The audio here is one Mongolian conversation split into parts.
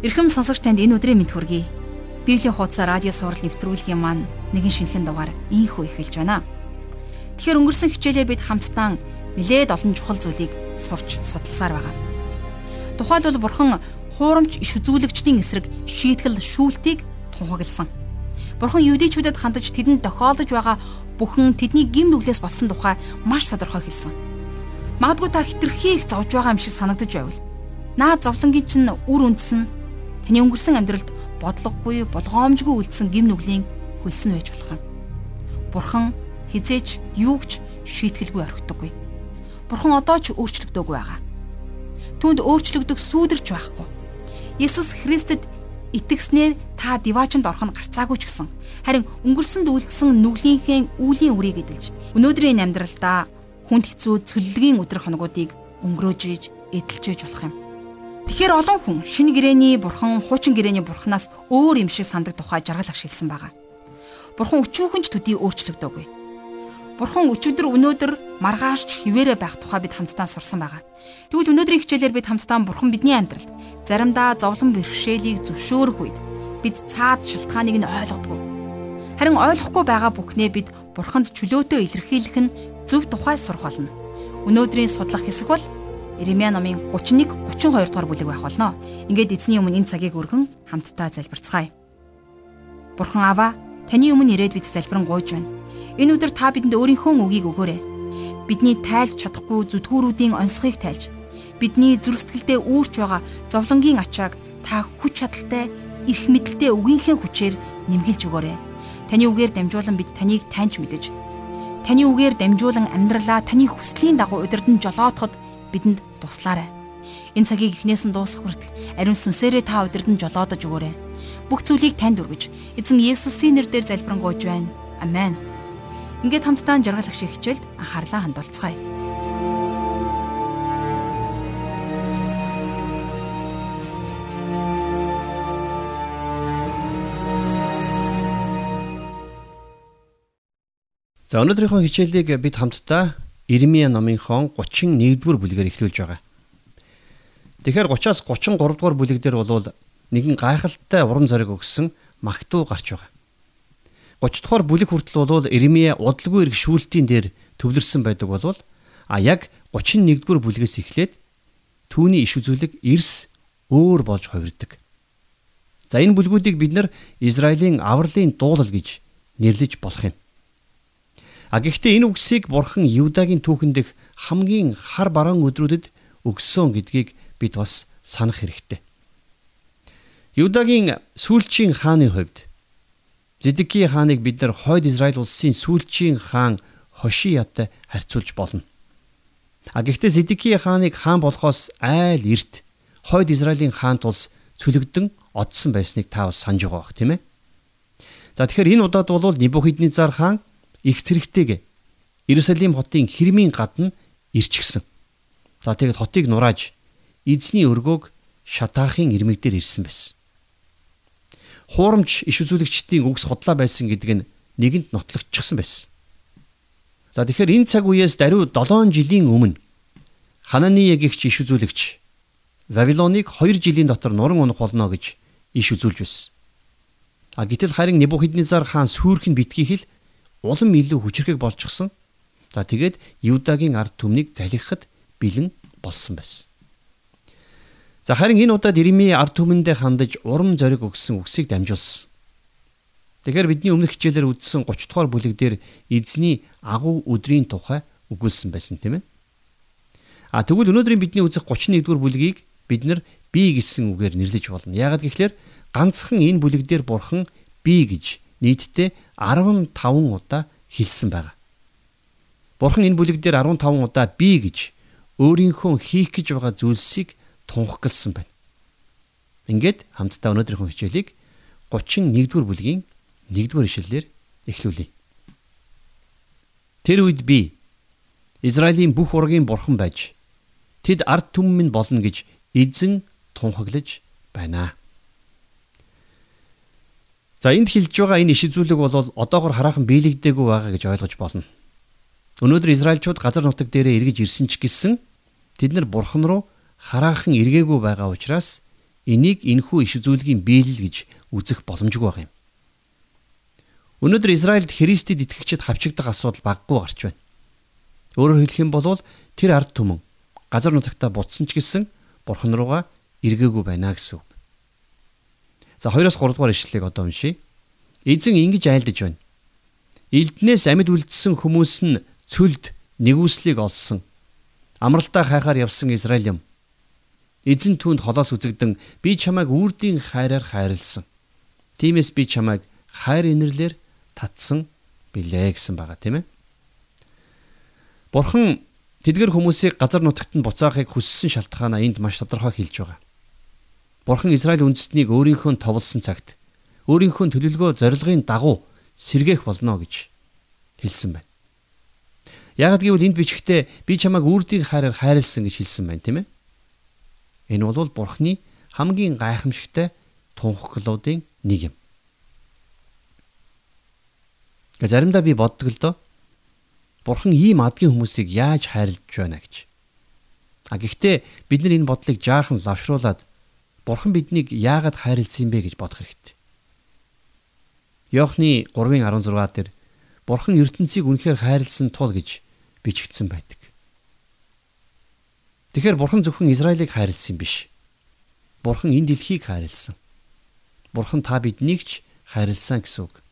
Ирхэм сонсогч танд энэ өдрийн мэд хүргэе. Библийн хуудас радио сурал нэвтрүүлгийн маань нэгэн шинэхэн дугаар ийхүү эхэлж байна. Тэгэхээр өнгөрсөн хичээлээр бид хамтдаа нэлээд олон чухал зүйлийг сурч судалсаар байгаа. Тухайлбал бурхан хуурамч иш үзүүлэгчдийн эсрэг шийтгэл шүүлтийг тунхагласан. Бурхан юудичүүдэд хандаж тэдэнд тохиолдож байгаа бүхэн тэдний гим нүглээс болсон тухай маш тодорхой хэлсэн. Магадгүй та хитрхи их зовж байгаа юм шиг санагдаж байвал наа зовлонгийн чинь үр үндэс нь Таны өнгөрсөн амьдралд бодлогогүй, болгоомжгүй үлдсэн гим нүглийн хөлс нь байж болох юм. Бурхан хизээч юугч шийтгэлгүй орхидоггүй. Бурхан одоо ч өөрчлөгдөөгүй байгаа. Түүнд өөрчлөгдөх сүйдэрч байхгүй. Есүс Христэд итгэснээр та диваачнд орох нь гарцаагүй ч гэсэн харин өнгөрсөнд үлдсэн нүглийнхээ үүлийн үрийг эдэлж өнөөдрийн амьдралдаа хүнд хэцүү цөллөгийн өдр хоногуудыг өнгөрөөж иж эдэлж иж болох юм. Тэгэхээр олон хүн шинэ гэрээний бурхан хуучин гэрээний бурханаас өөр юм шиг сандаг тухай жаргал ашигласан байгаа. Бурхан өчүүхэнч төдий өөрчлөгдөөгүй. Бурхан өчигдөр өнөөдөр маргааш хിവэрэ байх тухай бид хамтдаа сурсан байгаа. Тэгвэл өнөөдрийн хичээлээр бид хамтдаа бурхан бидний амьдралд заримдаа зовлон бэрхшээлийг зөвшөөрөх үед бид цаад шалтгааныг нь ойлгодгүй. Харин ойлгохгүй байгаа бүхнээ бид бурханд чөлөөтэй илэрхийлэх нь зөв тухай сурах болно. Өнөөдрийн судлах хэсэг бол Иремья номын 31 32 дугаар бүлэг байх болно. Ингээд эзний өмнө энэ цагийг өргөн хамтдаа залбирцгаая. Бурхан аваа, таны өмнө ирээд бид залбирэн гуйж байна. Энэ өдөр та бидэнд өөрийнхөө үгийг өгөөрэй. Бидний тайлж чадахгүй зүтгүүрүүдийн онцгойг тайлж, бидний зүрх сэтгэлдээ үүрч байгаа зовлонгийн ачааг та хүч чадалтай, эрх мэдэлтэй үгийнхээ хүчээр нэмгэлж өгөөрэй. Таны үгээр дамжуулан бид таныг таньж мэдэж, таны үгээр дамжуулан амьдралаа таны хүслийн дагуу удирдан жолоодоход бидэнд туслаарай. Энэ цагийг эхнээс нь дуусгах хүртэл ариун сүнсээрээ та удирдан жолоодож өгөөрэй. Бүх зүйлийг танд өргөж, эзэн Есүсийн нэрээр залбирanгуйж байна. Амен. Ингээд хамтдаа жаргал ах шиг хичээлд анхаарлаа хандуулцгаая. За өнөөдрийнхөө хичээлийг бид хамтдаа Ирмия номынхон 31-р бүлгээр эхлүүлж байгаа. Тэгэхээр 30-аас 33 дугаар бүлэг дээр бол нэгэн гайхалтай урам зориг өгсөн магтуу гарч байгаа. 30 дугаар бүлэг хүртэл бол Ирмия удалгүй ирэх шүүлтийн дээр төвлөрсөн байдаг болвол а яг 31 дугаар бүлгээс эхлээд түүний иш үзүүлэг эрс өөр болж хувирдаг. За энэ бүлгүүдийг бид нар Израилийн авралын дуулал гэж нэрлэж болох юм. А гэхдээ энэ үгсийг бурхан Юдагийн түүхэн дэх хамгийн хар бараан өдрүүдэд өгсөн гэдгийг бид бас санах хэрэгтэй. Юдагийн сүүлчийн хааны хувьд Зидки хааныг бид нар хойд Израиль улсын сүүлчийн хаан Хошиятай харьцуулж болно. А гэхдээ Зидки хааныг хаан болохоос айл эрт хойд Израилийн хаан тулс цөлөгдөн одсон байсныг та бас санаж байгаа бох тийм ээ. За тэгэхээр энэ удаад бол Небухиднецар хаан их зэрэгтэйг Иерусалим хотын хэрмийн гадна ирчихсэн. За тэгээд хотыг нурааж эзний өргөөг шатаахын ирмэг дээр ирсэн байсан. Хуурамч иш үзүүлэгчдийн үгс худлаа байсан гэдэг нь нэгэнд нотлогдчихсан байсан. За тэгэхээр энэ цаг үеэс даруй 7 жилийн өмнө Хананы ягэгч иш үзүүлэгч Вавилоныг 2 жилийн дотор нуран унах болно гэж иш үзүүлж байсан. А гэтэл харин Небухиднецар хаан сүрхэн битгийхэл улам илүү хүчрхэг болчихсон. За тэгээд Юдагийн ард түмнийг залгихад бэлэн болсон байсан. За харин энэ удаад Ирми ард түмэндээ хандаж урам зориг өгсөн үгсийг дамжуулсан. Тэгэхээр бидний өмнөх хичээлээр үздсэн 30 дугаар бүлэг дээр эзний агуу өдрийн тухай өгүүлсэн байсан тийм ээ. А тэгвэл өнөөдрийн бидний үзэх 31 дугаар бүлгийг бид нар би гэсэн үгээр нэрлэж болно. Яагаад гэвэл ганцхан энэ бүлэг дээр бурхан би гэж нийтдээ 15 удаа хэлсэн байна. Бурхан энэ бүлэг дээр 15 удаа би гэж өөрийнхөө хийх гэж байгаа зүйлсийг тунхагласан байна. Ингээд хамтдаа өнөөдрийнхөө хичээлийг 31-р бүлгийн 1-р ишлэлээр эхлүүлье. Тэр үед би Израилийн бүх ургийн бурхан байж тэд ард түмэн минь болно гэж эзэн тунхаглаж байна. За энд хэлж байгаа энэ иш үзүүлэг бол одоогор хараахан биелэгдээгүй байгаа гэж ойлгож болно. Өнөөдөр Израильчууд газар нутаг дээрээ эргэж ирсэн ч гэсэн тэд нар бурхан руу хараахан эргээгүй байгаа учраас энийг энхүү иш үзүүлгийн биелэл гэж үзэх боломжгүй байгаа юм. Өнөөдөр Израильд Христэд итгэгчид хавчигдах асуудал баггүй гарч байна. Өөрөөр хэлэх юм бол тэр ард түмэн газар нутагтаа бутсан ч гэсэн бурхан руугаа эргээгүй байна гэсэн үг. За 2-оос 3 дугаар ишлэлийг одоо уншийе. Эзэн ингэж айлдаж байна. Элднээс амьд үлдсэн хүмүүс нь цөлд нэгүслийг олсон. Амралтаа хайхаар явсан Израиль юм. Эзэн түүнд холоос үзэгдэн би чамайг үрдийн хайраар хайрлсан. Тиймээс би чамайг хайр инэрлэр татсан билээ гэсэн байгаа тийм ээ. Бурхан тэдгэр хүмүүсийг газар нутагт нь буцаахыг хүссэн шалтгаанаа энд маш тодорхой хэлж байгаа. Бурхан Израиль үндэстнийг өөрийнхөө товлсон цагт өөрийнхөө төлөвлөгөө зорилгын дагуу сэргээх болно гэж хэлсэн байна. Яг гэвэл энд бичгтээ би чамайг үрдийн хайраар хайрлсан гэж хэлсэн байна тийм ээ. Энэ бол Бурханы хамгийн гайхамшигтай тунхаглуудын нэг юм. Заримдаа би боддог л доо. Бурхан ийм адгийн хүмүүсийг яаж хайрлаж байна гэж. А гэхдээ бид нар энэ бодлыг жаахан лавшруулад Бурхан биднийг яагаад хайрлсан юм бэ гэж бодох хэрэгтэй. Йохны 3:16 дээр Бурхан ертөнцийг үнэхээр хайрлсан тул гэж бичигдсэн байдаг. Тэгэхээр Бурхан зөвхөн Израилийг хайрлсан юм биш. Бурхан энэ дэлхийг хайрлсан. Бурхан та биднийг ч хайрлсан гэсэн үг.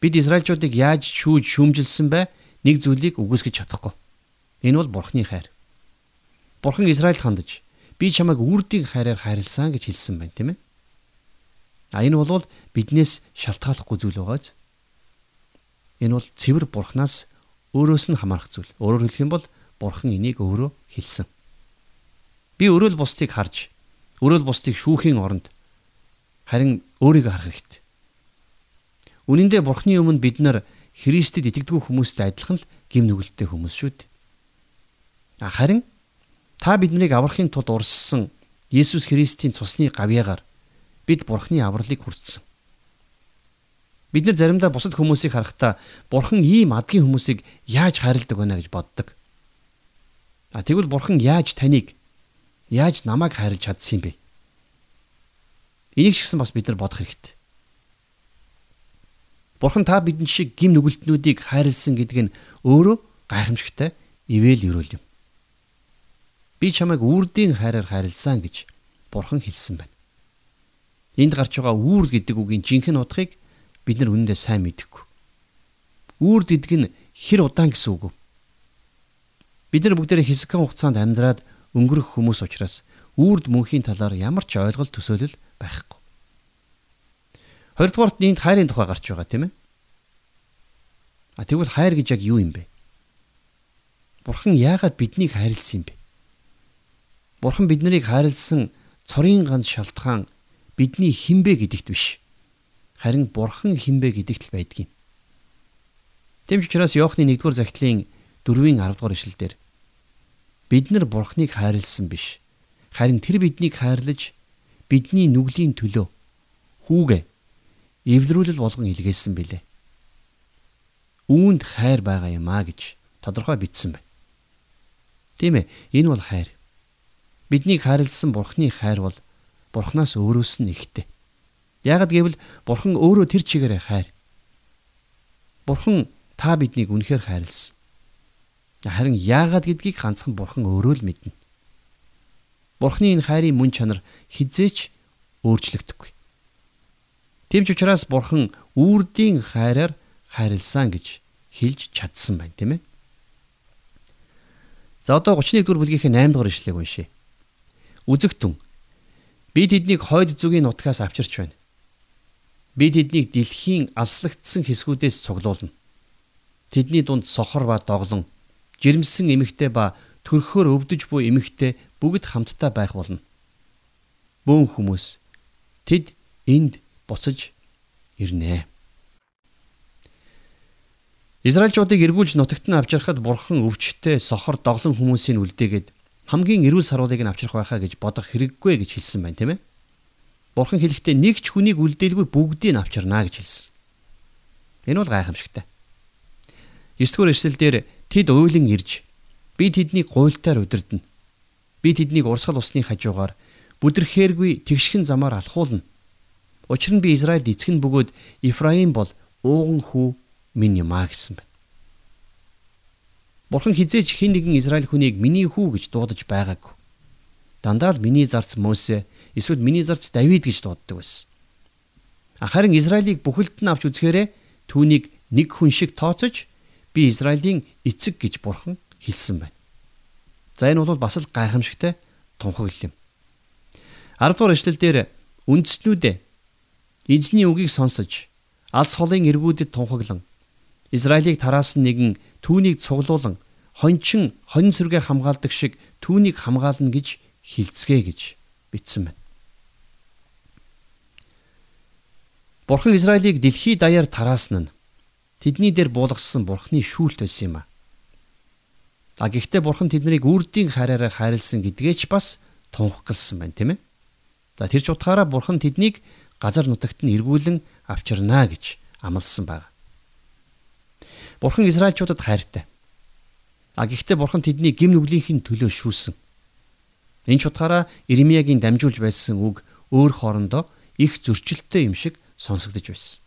Бид Израильчуудыг яаж шүүж шүүмжилсэн бэ? Нэг зүйлийг үгүйсгэж чадахгүй. Энэ бол Бурхны хайр. Бурхан Израиль хандаж би чамайг үрдийн хайраар хайрлсан гэж хэлсэн байна, тийм ээ? А энэ бол биднээс шалтгааллахгүй зүйл байгааз. Энэ бол цэвэр Бурханаас өөрөөс нь хамаарах зүйл. Өөрөөр хэлэх юм бол Бурхан энийг өөрөө хэлсэн. Би өрөөл бусдыг харж, өрөөл бусдыг шүүхийн оронд харин өөрийгөө харах хэрэгтэй. Үнэн дээр Бурхны өмнө бид нар Христэд итгэдэггүй хүмүүстэй адилхан л гим нүгэлттэй хүмүүс шүү дээ. Харин та биднийг аврахын тулд урссан Есүс Христийн цусны гавьяагаар бид Бурхны авралыг хүртсэн. Бид нар заримдаа бусад хүмүүсийг харахтаа Бурхан ийм адгийн хүмүүсийг яаж хайрладаг байна гэж боддог. А тэгвэл Бурхан яаж таныг яаж намайг хайрлаж чадсан юм бэ? Энийг ч гэсэн бас бид нар бодох хэрэгтэй. Бурхан та бидэн шиг гим нүгэлтнүүдийг хайрлсан гэдэг нь өөрөө гайхамшигтай ивэл өрөөл юм. Би чамайг үрдийн хайраар хайрлсан гэж Бурхан хэлсэн байна. Энд гарч байгаа үүр гэдэг үгийн жинхэнэ утгыг бид нар үнэндээ сайн мэдэхгүй. Үүр гэдэг нь хэр удаан гэсэн үг. Бид нар бүгдээ хэсэгхэн хугацаанд амьдраад өнгөрөх хүмүүс учраас үрд мөнхийн талаар ямар ч ойлголт төсөөлөл байхгүй. Хоёрдугаарт энд хайрын тухай гарч байгаа тийм ээ. А тэгвэл хайр гэж яг юу юм бэ? Бурхан яагаад биднийг хайрлсан юм бэ? Бурхан биднийг хайрлсан цорын ганц шалтгаан бидний хинбэ гэдэгт биш. Харин Бурхан хинбэ гэдэгт л байдгийг. Тэмч учраас Иохны 1-р захидлын 4-ийн 10-р ишлэлдэр бид нар Бурханыг хайрлсан биш. Харин тэр биднийг хайрлаж бидний нүглийн төлөө хүүгээ эвлэрүүлэл болгон илгээсэн билээ. Үүнд хайр байгаа юм а гэж тодорхой бичсэн байна. Тийм ээ, энэ бол хайр. Биднийг хайрлсан Бурхны хайр бол Бурхнаас өөрөөс нь ихтэй. Ягд гэвэл Бурхан өөрөө тэр чигээрээ хайр. Бурхан та биднийг үнэхээр хайрлсан. Харин яагаад гэдгийг ганцхан Бурхан өөрөө л мэднэ. Бурхны энэ хайрын мөн чанар хизээч өөрчлөгдөхгүй. Тэм ч учраас бурхан үрдийн хайраар хайрлсан гэж хэлж чадсан байна тийм ээ. За одоо 31 дугаар бүлгийн 8 дугаар ишлэгийг уншъя. Үзэгтэн би тэднийг хойд зүгийн нутгаас авчирч байна. Би тэднийг дэлхийн алслагдсан хэсгүүдээс цуглуулна. Тэдний дунд сохор ба доглон, жирэмсэн эмэгтэй ба төрхөөр өвдөж буй эмэгтэй бүгд хамтдаа байх болно. Бөөн хүмүүс тэд энд буцаж ирнэ. Израильчуудыг эргүүлж нутагт нь авчрахад бурхан өвчтөе сохор доглон хүмүүсийн үлдээгээд хамгийн эрүүл саруулыг нь авчрах байхаа гэж бодох хэрэггүй гэж хэлсэн байна тийм ээ. Бурхан хэлэхдээ нэг ч хүнийг үлдээлгүй бүгдийг нь авчирнаа гэж хэлсэн. Энэ бол гайхамшигтай. 9 дугаар эшлэлдэр тэд уйлан ирж би тэднийг гуйлтаар удирдна. Би тэднийг урсгал усны хажуугаар бүдэрхээргүй тэгшхэн замаар алхуулна. Учир нь би Израильд эцэг нь бөгөөд Ифраим бол ууган хүү минь юм а гэсэн байна. Бурхан хизээч хин нэгэн Израиль хүнийг миний хүү гэж дуудаж байгаагүй. Дандаа л миний зарц Мосе эсвэл миний зарц Давид гэж дууддаг байсан. Харин Израилийг бүхэлд нь авч үзэхээрээ түүнийг нэг хүн шиг тооцож би Израилийн эцэг гэж бурхан хэлсэн байна. За энэ бол бас л гайхамшигтай тунхаглал юм. 10 дугаар эшлэлдэр үндэстнүүдээ эзний үгийг сонсож алс холын эргүүдэд тунхаглан Израилийг тараасан нэгэн түүнийг цуглуулan хончин хонь сүргээ хамгаалдаг шиг түүнийг хамгаална гэж хилцгээ гэж бичсэн байна. Бурхан Израилийг дэлхий даяар тараасан нь тэдний дээр буулгасан Бурханы шүүлт байсан юм а. А гэхдээ Бурхан тэднийг үрдийн хараараа хайрлсан гэдгээч бас тунхагласан байна, тийм ээ. За тэр ч утгаараа Бурхан тэднийг газар нутагт нь эргүүлэн авчирнаа гэж амласан байна. Бурхан Израильчуудад хайртай. А гэхдээ Бурхан тэдний гим нүглийнхэн төлөө шүүсэн. Энэ ч утгаараа Иремьягийн дамжуулж байсан үг өөр хоорондоо их зөрчилттэй юм шиг сонсогдож байсан.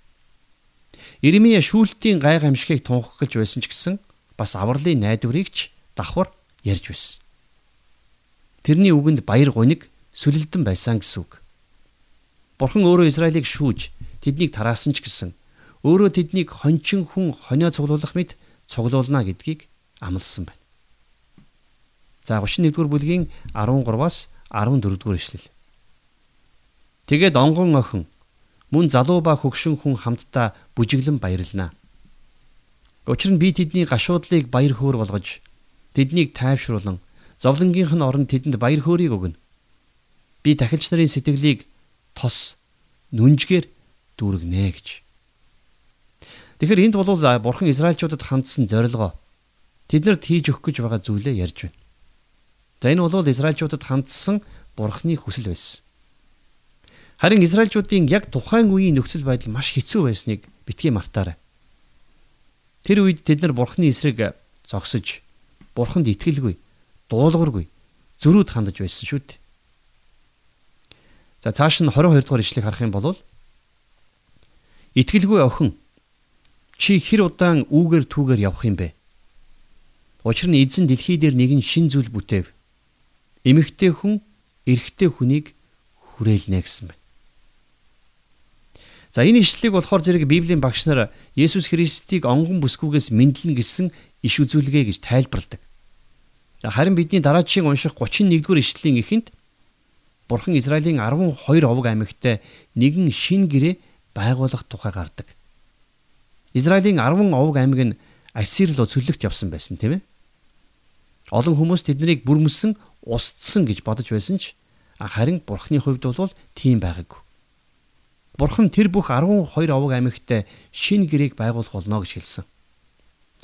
Иремья шүүлтийн гай гамшигыг тунхаглаж байсан ч гэсэн бас авралын найдварыг ч давхар ярьж байсан. Тэрний үгэнд баяр гуниг сүлэлдэн байсан гэсэн үг. Бурхан өөрөө Израилийг шүүж тэднийг тараасан ч гэсэн өөрөө тэднийг хончин хүн хонио цуглуулах мэт цуглуулна гэдгийг амласан байна. За 31-р бүлгийн 13-аас 14-р эшлэл. Тэгээд онгон охин мөн залуу ба хөгшин хүн хамтдаа бүжиглэн баярлана. Учир нь би тэдний гашуудлыг баяр хөөр болгож тэднийг тайвшруулан зовлонгийнх нь оронд тэдэнд баяр хөөргийг өгнө. Би тахилч нарын сэтгэлийг тос нүнжгээр дүүргэнэ гэж. Тэгэхээр энд бол бурхан Израильчуудад хандсан зорилгоо тэднэрт хийж өгөх гэж байгаа зүйлээ ярьж байна. За энэ бол Израильчуудад хандсан бурханы хүсэл байсан. Харин Израильчуудын яг тухайн үеийн нөхцөл байдал маш хэцүү байсныг битгий мартаарай. Тэр үед тэд нар бурханы эсрэг зогсож бурханд итгэлгүй, дуулуургүй, зөрүүд хандаж байсан шүү дээ. За цааш нь 22 дугаар ишлэгийг харах юм бол итгэлгүй охин Чи хэр удаан үүгээр түүгээр явах юм бэ? Учир нь эзэн дэлхий дээр нэгэн шин зүйл бүтээв. Эмэгтэй хүн эрэгтэй хүнийг хүрээлнэ гэсэн байна. За энэ ишлэлийг болохоор зэрэг Библийн багш нар Есүс Христийг онгон бүсгүйгээс мэдлэн гэсэн иш үзүүлгээ гэж тайлбарладаг. Харин бидний дараагийн унших 31-р ишлэлийн эхэнд Бурхан Израилийн 12 овог аймагт нэгэн шин гэрээ байгуулах тухай гардаг. Израилийн 10 овог аймаг нь Ассир руу цөлөгт явсан байсан тийм ээ. Олон хүмүүс тэднийг бүрмөсөн, устсан гэж бодож байсан ч харин Бурхны хувьд бол тийм байгаагүй. Бурхан тэр бүх 12 овог аймагт шин гэрээг байгуулах болно гэж хэлсэн.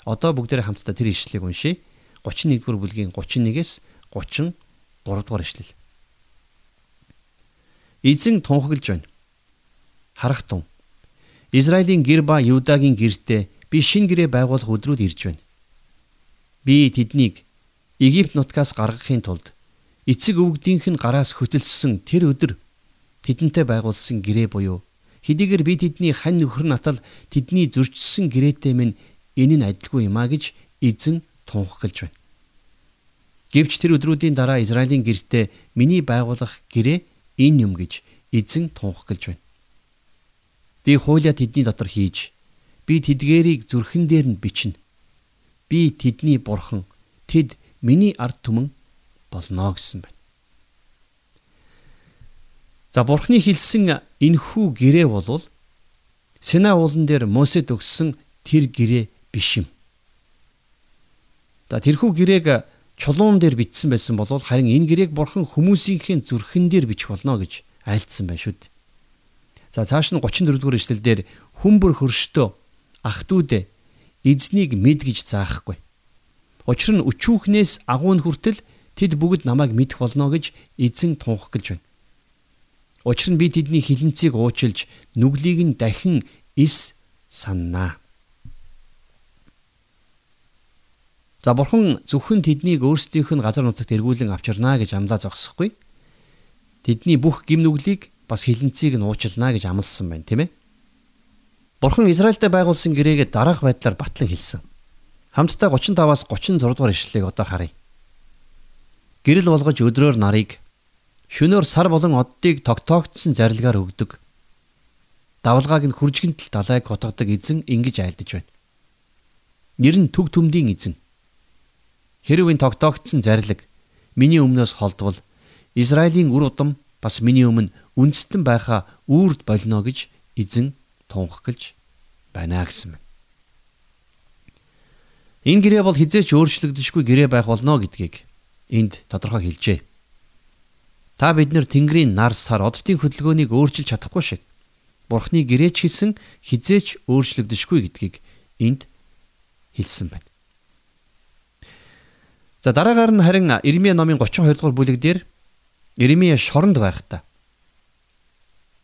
Одоо бүгдээрээ хамтдаа тэр ишлэлийг уншийе. 31-р бүлгийн 31-ээс 33 дугаар ишлэл. Эзэн тунхаглаж байна. Харах тун. Израилийн гэр ба Юдагийн гэртээ би шин гэрээ байгуулах өдрүүд ирж байна. Би тэднийг Египт нутгаас гаргахын тулд эцэг өвгдийнх нь гараас хөтөлсөн тэр өдөр тэдэнтэй байгуулсан гэрээ буюу хэдийгээр би тэдний хань нөхөр натал тэдний зөрчсөн гэрээтэй минь энэ нь адилгүй юм а гэж эзэн тунхаглаж байна. Гэвч тэр өдрүүдийн дараа Израилийн гэртээ миний байгуулах гэрээ энэ юм гэж эзэн тунхаглаж байна. Би хуулиа тэдний дотор хийж би тэдгэрийг зүрхэн дээр нь бичнэ. Би тэдний бурхан тэд миний ард түмэн болно гэсэн байна. За бурхны хэлсэн энхүү гэрээ болвол Сина уулан дээр Мосед өгсөн тэр гэрээ биш юм. За тэрхүү гэрээг чулуун дээр бичсэн байсан бол харин энэ гэрээг бурхан хүмүүсийнхээ зүрхэн дээр бичих болно гэж айлдсан байна шүү дээ. За цааш нь 34 дугаар эшлэлдэр хүмбэр хөрштөө ах トゥ удэ эзнийг мэд гэж заахгүй. Учир нь өчүүхнээс агуун хүртэл тэд бүгд намайг мэдэх болно гэж эзэн тунхаглаж байна. Учир нь би тэдний хилэнцгийг уучилж нүглийг нь дахин ис саннаа. За бурхан зөвхөн тэднийг өөрсдийнх нь газар нутагт эргүүлэн авчирнаа гэж амлаа зогсохгүй. тэдний бүх гим нүглийг бас хилэнцгийг нь уучлана гэж амласан байна, тийм ээ. Бурхан Израильтай байгуулсан гэрээгээ дараах байдлаар батлан хэлсэн. Хамтдаа 35-аас 36 дугаар ишлэлийг одоо харъя. Гэрэл болгож өдрөөр нарыг шөнөөр сар болон оддыг тогтоогдсон зарилгаар өгдөг. Давлгааг нь хүржгэнтэл далайг готгодог эзэн ингэж айлдж байна. Нэр нь төг төмдийн эзэн. Хэрвээ тогтоогдсон зарилэг миний өмнөөс холдвол Израилийн үр удам бас миний өмнө үндэстэн байхаа үрд болно гэж эзэн тунхаглаж байна гэсэн мэн. Энэ гэрээ бол хизээч өөрчлөгдөшгүй гэрээ байх болно гэдгийг энд тодорхой хэлжээ. Та бид нар Тэнгэрийн нар сар оддын хөдөлгөөнийг өөрчилж чадахгүй шиг Бурхны гэрээч хийсэн хизээч өөрчлөгдөшгүй гэдгийг энд хэлсэн байна. За дараагаар нь харин Ирмие номын 32 дугаар бүлэг дээр Ирмие шоронд байхдаа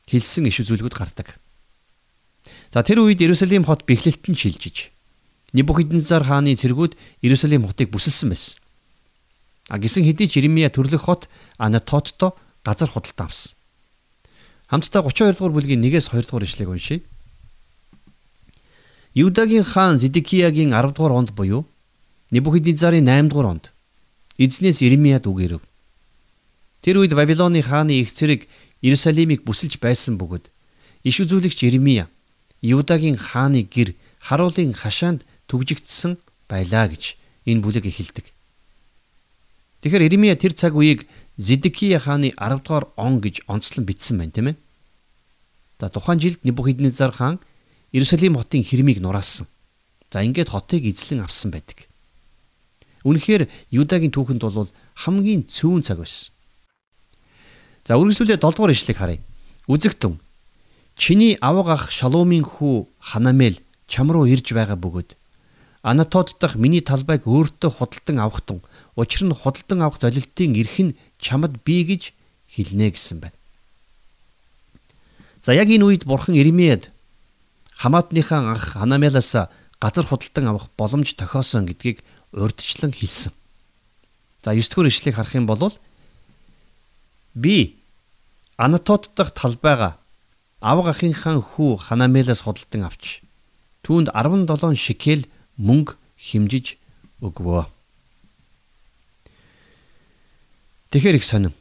хэлсэн иш үзүүлгүүд гардаг. За тэр үед Иерусалим хот бэхлэлтэн шилжиж Небухиднезар хааны цэргүүд Иерусалим хотыг бүсэлсэн байсан. А гисэн хэдий ч Иремья төрлөх хот Анатотто газар худалдан авсан. Хамтдаа 32 дугаар бүлгийн 1-ээс 2 дугаар ишлэгийг уншийе. Юдагийн хаан Зидикиягийн 10 дугаар онд буюу Небухиднезарын 8 дугаар онд эзнээс Иремьяд үг ирэв. Тэр үед Вавилоны хааны их цэрэг Иерусалимыг бүсэлж байсан бөгөөд иш үзүүлэгч Иремья Юдагийн хааны гэр харуулын хашаанд түгжигдсэн байлаа гэж энэ бүлэг эхэлдэг. Тэгэхээр Иремья тэр цаг үеийг Зидкия хааны 10 дугаар он гэж онцлон бичсэн байна тийм ээ. За тухайн жилд Небухиднезар хаан Иерусалим хотын хэрмийг нураасан. За ингээд хотыг эзлэн авсан байдаг. Үнэхээр Юдагийн түүхэнд бол хамгийн цөөн цаг байсан. За үргэлжлүүлээ 7 дугаар ишлэгийг харъя. Үзэгтэн чиний аваг ах Шалумын хүү Ханамел чам руу ирж байгаа бөгөөд Анатод дахь миний талбайг өөртөө худалдан авахтун учир нь худалдан авах золилтын эрх нь чамд бий гэж хэлнэ гэсэн байна. За яг энэ үед бурхан Иремьяд Хамаатныхаа ах Ханамелаас газар худалдан авах боломж тохиосон гэдгийг урдчлан хэлсэн. За 9 дугаар ишлэгийг харах юм бол би Анатот дахь талбайга авга ахынхаа хүү Ханамелаас худалдан авч түүнд 17 шикел мөнгө химжиж өгвөө. Тэгэхэр их сонин.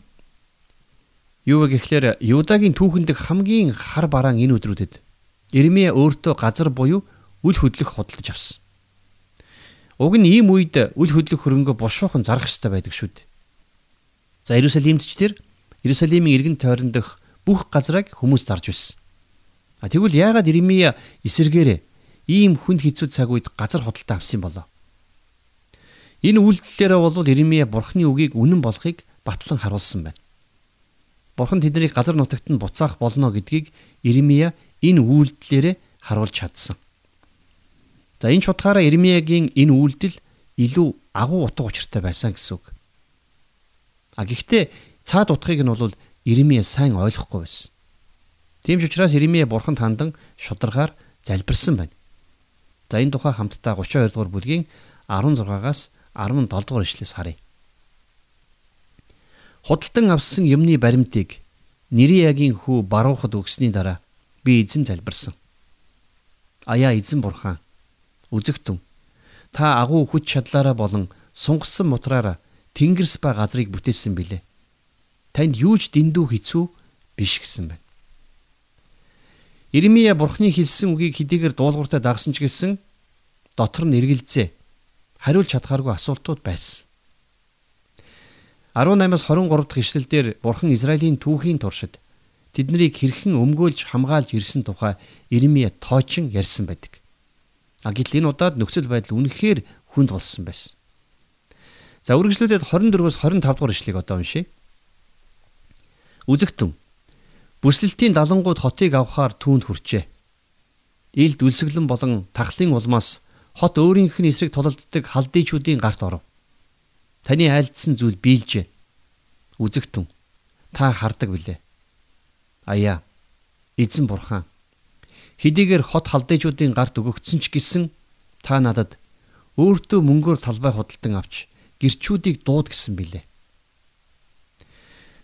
Юу вэ гэхлээр Юдагийн түүхэндх хамгийн хар бараан энэ өдрүүдэд Ирмие өөртөө газар буюу үл хөдлөх худалдаж авсан. Уг нь ийм үед үл хөдлөх хөрөнгө бушуухан зарах ёстой байдаг шүү дээ. За Иерусалимд ч тэр Иерусалимийн иргэн тойрон дох бүх газрыг хүмүүс зарж байсан. А тэгвэл яагаад Иремья эсэргээрээ ийм хүнд хэцүү цаг үед газар худалдаа авсан болоо? Энэ үйлдэлээрээ бол Иремья бурхны үгийг үнэн болохыг батлан харуулсан байна. Бурхан тэднийг газар нутагт нь буцаах болно гэдгийг Иремья энэ үйлдэлээрээ харуулж чадсан. За энэ ч утгаараа Иремьягийн энэ үйлдэл илүү агуу утга учиртай байсан гэсэн үг. А гэхдээ цаад утгыг нь бол Иремья сайн ойлгохгүй байсан. Тийм ч учраас Иремья бурханд хандан шударгаар залбирсан байна. За энэ тухай хамтдаа 32 дугаар бүлгийн 16-аас 17 дугаар ишлээс харъя. Худалдан авсан юмны баримтыг Нириягийн хүү баруухад өгсөний дараа би эзэн залбирсан. Аяа эзэн бурхан үзэгтэн та агуу хүч чадлаараа болон сунгасан мутраараа Тэнгэрс ба газрыг бүтээсэн билээ танд юу ч дэндүү хэцүү биш гэсэн байна. Иремья бурхны хэлсэн үгийг хэдийгээр дуулууртай дагсан ч гэсэн дотор нь эргэлзээ. Хариулж чадхааргүй асуултууд байсан. 18-аас 23 дахь ишлэлдэр бурхан Израилийн түүхийн туршид тэднийг хэрхэн өмгөөлж хамгаалж ирсэн тухай Иремья тоочин ярьсан байдаг. А гэтэл энэ удаад нөхцөл байдал үнэхээр хүнд болсон байсан. За үргэлжлүүлээд 24-өөс 25 дугаар ишлэгийг одоо уншийе. Үзэгтэн бүслэлтийн далангууд хотыг авахаар түүнд хүрчээ. Илд үлсгэлэн болон тахлын улмаас хот өөрийнх нь эсрэг тулалддаг халдыйчүүдийн гарт оров. Таны айлдсан зүйл биелжээ. Үзэгтэн та хардаг билээ. Аяа. Эзэн бурхан. Хэдийгээр хот халдыйчүүдийн гарт өгөгдсөн ч гэсэн та надад өөртөө мөнгөөр талбай худалдан авч гэрчүүдийг дууд гэсэн билээ.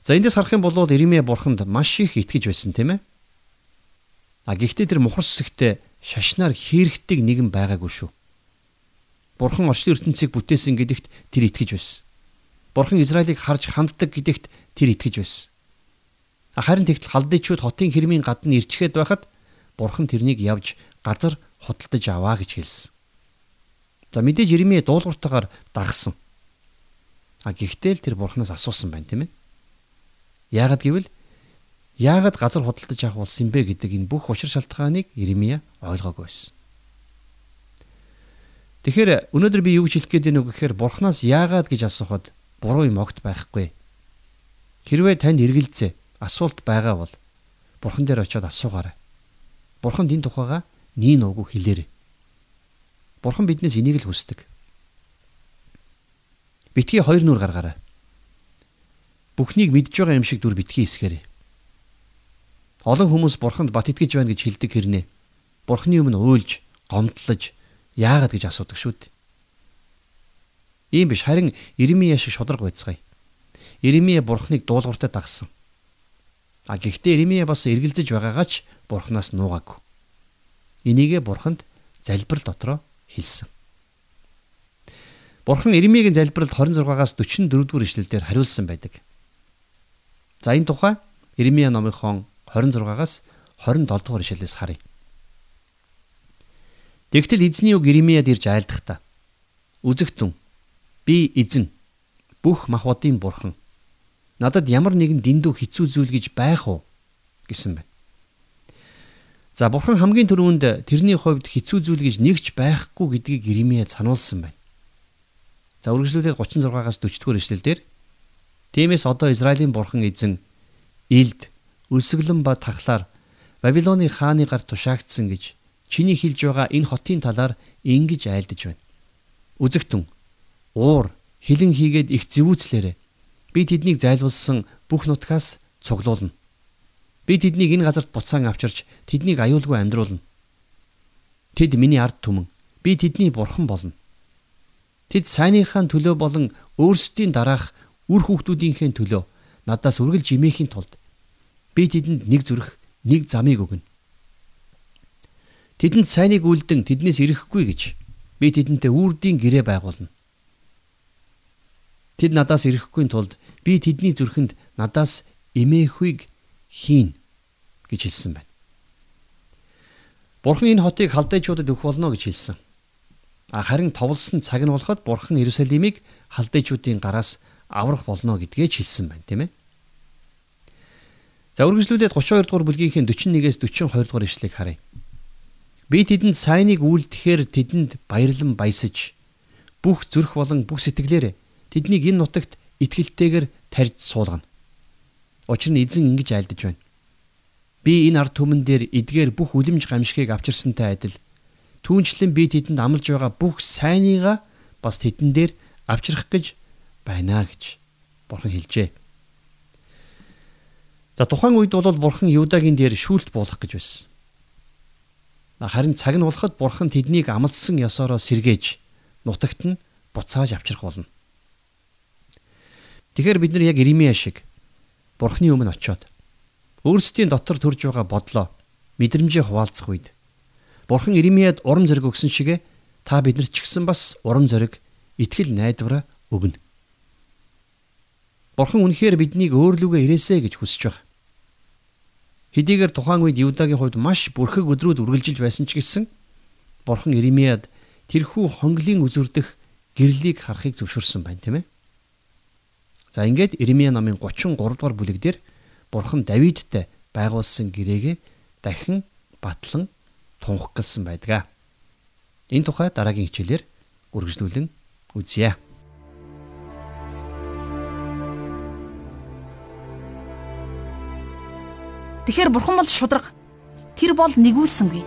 За эндээс харах юм бол Иремья бурханд маш их итгэж байсан тийм ээ. А гэхдээ тэр мухар сүсэгтээ шашнаар хийрхдэг нэгэн байгаагүй шүү. Бурхан орчлын ертөнцийг бүтээсэн гэдэгт тэр итгэж байсан. Бурхан Израилийг харж ханддаг гэдэгт тэр итгэж байсан. Харин тэгтэл халдыйчууд хотын хэрмийн гадна ирчгээд байхад Бурхан тэрнийг явж газар худалдаж аваа гэж хэлсэн. За мэдээж Иремье дуулууртаагаар дагсан. А гэхдээ л тэр Бурханаас асуусан байна тийм ээ. Яагад гэвэл яагад газар худалдаж авах болсон юм бэ гэдэг энэ бүх учир шалтгааныг Иремья ойлгоогүй байсан. Тэгэхээр өнөөдөр би юу гэж хэлэх гээд байна вэ гэхээр Бурханаас яагаад гэж асуухад буруу юм огт байхгүй. Хэрвээ танд эргэлзээ асуулт байгаа бол Бурхан дээр очиод асуугаарай. Бурханд энэ тухайга нийн уугүй хэлээрэй. Бурхан биднээс энийг л хүсдэг. Битгий хоёр нүур гаргаарай. Бүхнийг мэдж байгаа юм шиг дүр битгий эсгээрэй. Олон хүмүүс бурханд бат итгэж байна гэж хэлдэг хэрнээ. Бурханы өмнө уйлж, гомдлож яагаад гэж асуудаг шүү дээ. Ийм биш харин Иремья шиг шудраг байцгаая. Иремья бурхныг дуулууртаа дагсан. А гэхдээ Иремья бас эргэлзэж байгаагаа ч бурхнаас нуугаагүй. Энийгээ бурханд залбирал дотроо хэлсэн. Бурхан Иремьягийн залбиралд 26-аас 44 дугаар ишлэлдэр хариулсан байдаг. За энэ тухай Иремья номынхон 26-аас 27 дугаар ишлэлээс харъя. Тэгтэл эзний үг Иремьяд ирж айлдахдаа Үзэгтэн би эзэн бүх махбодын бурхан надад ямар нэгэн дэндүү хэцүү зүйл гэж байх уу гэсэн байна. За бурхан хамгийн түрүүнд тэрний хувьд хэцүү зүйл гэж нэгч байхгүй гэдгийг Иремья сануулсан байна. За үргэлжлүүлээд 36-аас 40 дугаар ишлэлдэр Тиймээс одоо Израилийн бурхан эзэн Илд өлсгөлэн ба тахлаар Вавилоны хааны гар тушаагдсан гэж чиний хэлж байгаа энэ хотын талаар ингэж айлдаж байна. Үзэгтэн уур хилэн хийгээд их зэвүүцлээрэ. Би тэднийг зайлуулсан бүх нутгаас цуглуулна. Би тэднийг энэ газарт буцаан авчирч тэднийг аюулгүй амьдруулна. Тэд миний ард түмэн. Би тэдний бурхан болно. Тэд сайныхаа төлөө болон өөрсдийн дараах үр хүүхдүүдийнхээ төлөө надаас үргэлж имээхийн тулд би тэдэнд нэг зүрх, нэг замыг өгнө. Тэдэнд сайныг үлдэн тэднээс ирэхгүй гэж би тэдэнтэй үрдийн гэрээ байгуулна. Тэд надаас ирэхгүй тулд би тэдний зүрхэнд надаас эмээхүйг хийн гэж хэлсэн байна. Бурхан энэ хотыг халдайчуудад өгөх болно гэж хэлсэн. Харин товлсон цаг нь болоход Бурхан Иерусалимыг халдайчуудын гараас аврах болно гэдгээ ч хэлсэн байна, тийм ээ. За үргэлжлүүлээд 32 дугаар бүлгийнхээ 41-ээс 42 дугаар ишлэгийг харъя. Би тэдэнд сайныг үйлдэхээр тэдэнд баярлан баясаж бүх зүрх болон бүх сэтгэлээрээ тэднийг энэ нутагт итгэлтэйгээр тарьж суулгана. Учир нь эзэн ингэж айлдаж байна. Би энэ ард түмэн дээр эдгээр бүх үлэмж гамшигыг авчирсантай адил түүнчлэн би тэдэнд амлаж байгаа бүх сайныгаа бас тэдэн дээр авчрах гэж байна гэж бурхан хэлжээ. За тухайн үед бол бурхан Юдагийн дээр шүүлт буулгах гэж байсан. Харин цаг нь болоход бурхан тэднийг амлсан ёсороо сэргээж нутагт нь буцааж авчрах болно. Тэгэхээр бид нар яг Иремья шиг бурханы өмнө очиод өөрсдийн дотор төрж байгаа бодлоо мэдрэмжээ хуваалцах үед бурхан Иремьяд урам зориг өгсөн шигэ та биднэрт ч гэсэн бас урам зориг итгэл найдвараа өгнө. Бурхан үнэхээр биднийг өөрлөгөө ирээсэ гэж хүсэж байна. Хэдийгээр тухайн үед Юдагийн хувьд маш бүрхэг өдрүүд үргэлжилж байсан ч гэсэн Бурхан Иремьяд тэрхүү хонглын үзүрдэх гэрлийг харахыг зөвшөөрсөн байна, тийм ээ. За ингээд Иремья намын 33 дугаар бүлэг дээр Бурхан Давидтай байгуулсан гэрээгээ дахин батлан тунхагласан байдаг. Энэ тухай дараагийн хичээлээр үргэлжлүүлэн үзье. Тэгэхээр бурхан бол шудраг. Тэр бол нэгүүлсэнгүй.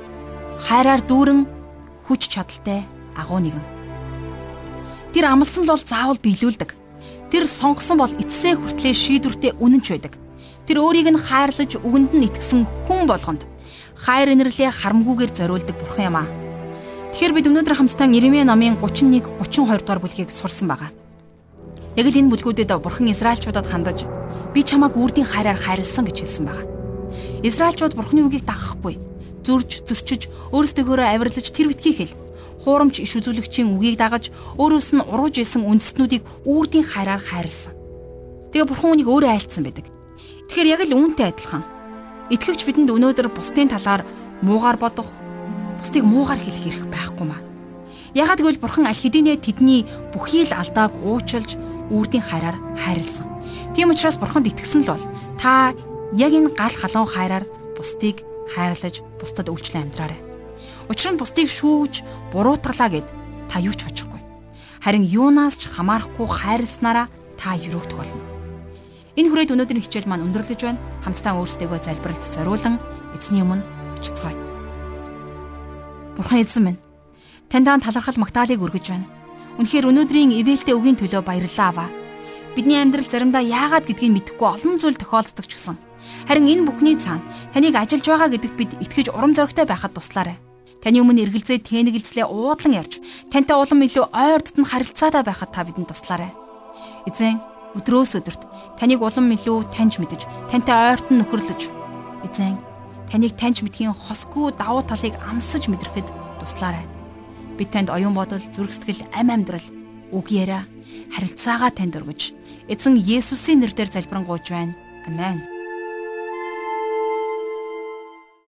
Хайраар дүүрэн хүч чадалтай агуу нэгэн. Тэр амлсан л бол заавал биелүүлдэг. Тэр сонгосон бол эцсээ хүртлээр шийдвэртэй үнэнч байдаг. Тэр өөрийг нь хайрлаж үгэнд нь итгэсэн хүн болгонд хайр инэрлээ харамгүйгээр зориулдаг бурхан юм аа. Тэгэхээр бид өнөөдөр хамтдаа Иремья номын 31 32 дугаар бүлгийг сурсан байгаа. Яг л энэ бүлгүүдэд бурхан Израильчуудад хандаж би чамааг үрдийн хайраар хайрлсан гэж хэлсэн байна. Израильчууд бурхны үгийг дагахгүй зөрж зөрчиж өөрсдөө авирлаж тэр битгий хэл хуурамч иш үзүүлэгчийн үгийг дагаж өөрөөс нь урууж исэн үндэстнүүдийг үрдийн хайраар хайрлсан. Тэгээ бурхан үнийг өөрөө айлцсан байдаг. Тэгэхээр яг л үүнтэй адилхан. Итгэгч бидэнд өнөөдөр бусдын талаар муугар бодох, бусдыг муугар хэлэх хэрэг байхгүй маа. Ягаад гэвэл бурхан аль хэдийнэ тэдний бүхий л алдааг уучлж үрдийн хайраар хайрлсан. Тийм учраас бурханд итгэсэн л бол та яг энэ гал халуун хайраар бусдыг хайрлаж бусдад үйлчлэн амьдраарай. Учир нь бусдыг шүүж, буруутгалаа гэд та юу ч очихгүй. Харин юунаас ч хамаарахгүй хайрласнараа та юрогдох болно. Энэ хүрээд өнөөдрийн хичээл маань өндөрлөж байна. Хамтдаа өөрсдөө залбиралт зориулан эзний өмнө очицгоё. Бурхан эзэн минь таньдаа талархал магтаалыг өргөж байна. Үнэхээр өнөөдрийн ивэлтэй үгийн төлөө баярлалаа аваа. Бидний амьдрал заримдаа яагаад гэдгийг мэдэхгүй олон зүйл тохиолддог ч гэсэн. Харин энэ бүхний цаана таныг ажиллаж байгаа гэдэгт бид итгэж урам зоригтой байхад туслаарай. Таны өмнө эргэлзээ тэнэгэлзлээ уудлан ярьж, тантай улам илүү ойр дотн харилцаатай байхад та бидэнд туслаарай. Эзэн өдрөөс өдөрт таныг улам илүү таньж мэдэж, тантай ойртон нөхөрлөж, эзэн таныг таньж мэдхийн хосгүй давуу талыг амсаж мэдрэхэд туслаарай. Бид танд оюун бодол, зүрх сэтгэл, ам амьдрал, үг яриа, харилцаагаа танд өргөж, эзэн Есүсийн нэрээр залбирanгуйж байна. Амен.